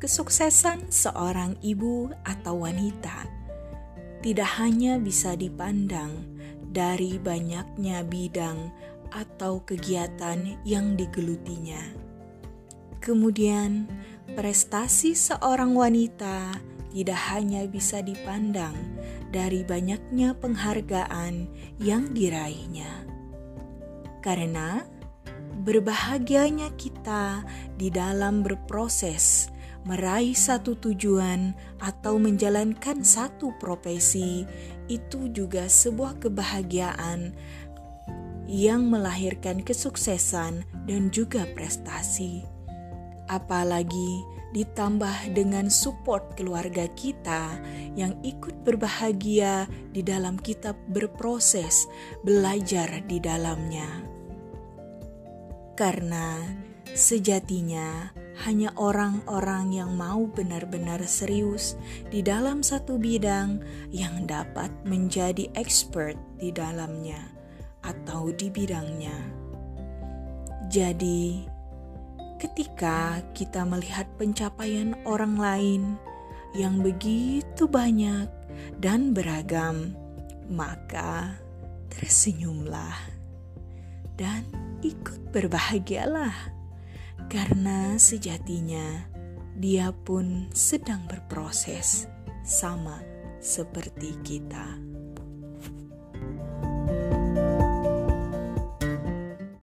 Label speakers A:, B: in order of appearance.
A: kesuksesan seorang ibu atau wanita tidak hanya bisa dipandang dari banyaknya bidang atau kegiatan yang digelutinya. Kemudian, prestasi seorang wanita tidak hanya bisa dipandang dari banyaknya penghargaan yang diraihnya, karena berbahagianya kita di dalam berproses meraih satu tujuan atau menjalankan satu profesi itu juga sebuah kebahagiaan yang melahirkan kesuksesan dan juga prestasi. Apalagi ditambah dengan support keluarga kita yang ikut berbahagia di dalam kita berproses belajar di dalamnya. Karena sejatinya hanya orang-orang yang mau benar-benar serius di dalam satu bidang yang dapat menjadi expert di dalamnya atau di bidangnya. Jadi, ketika kita melihat pencapaian orang lain yang begitu banyak dan beragam, maka tersenyumlah dan ikut berbahagialah karena sejatinya dia pun sedang berproses sama seperti kita.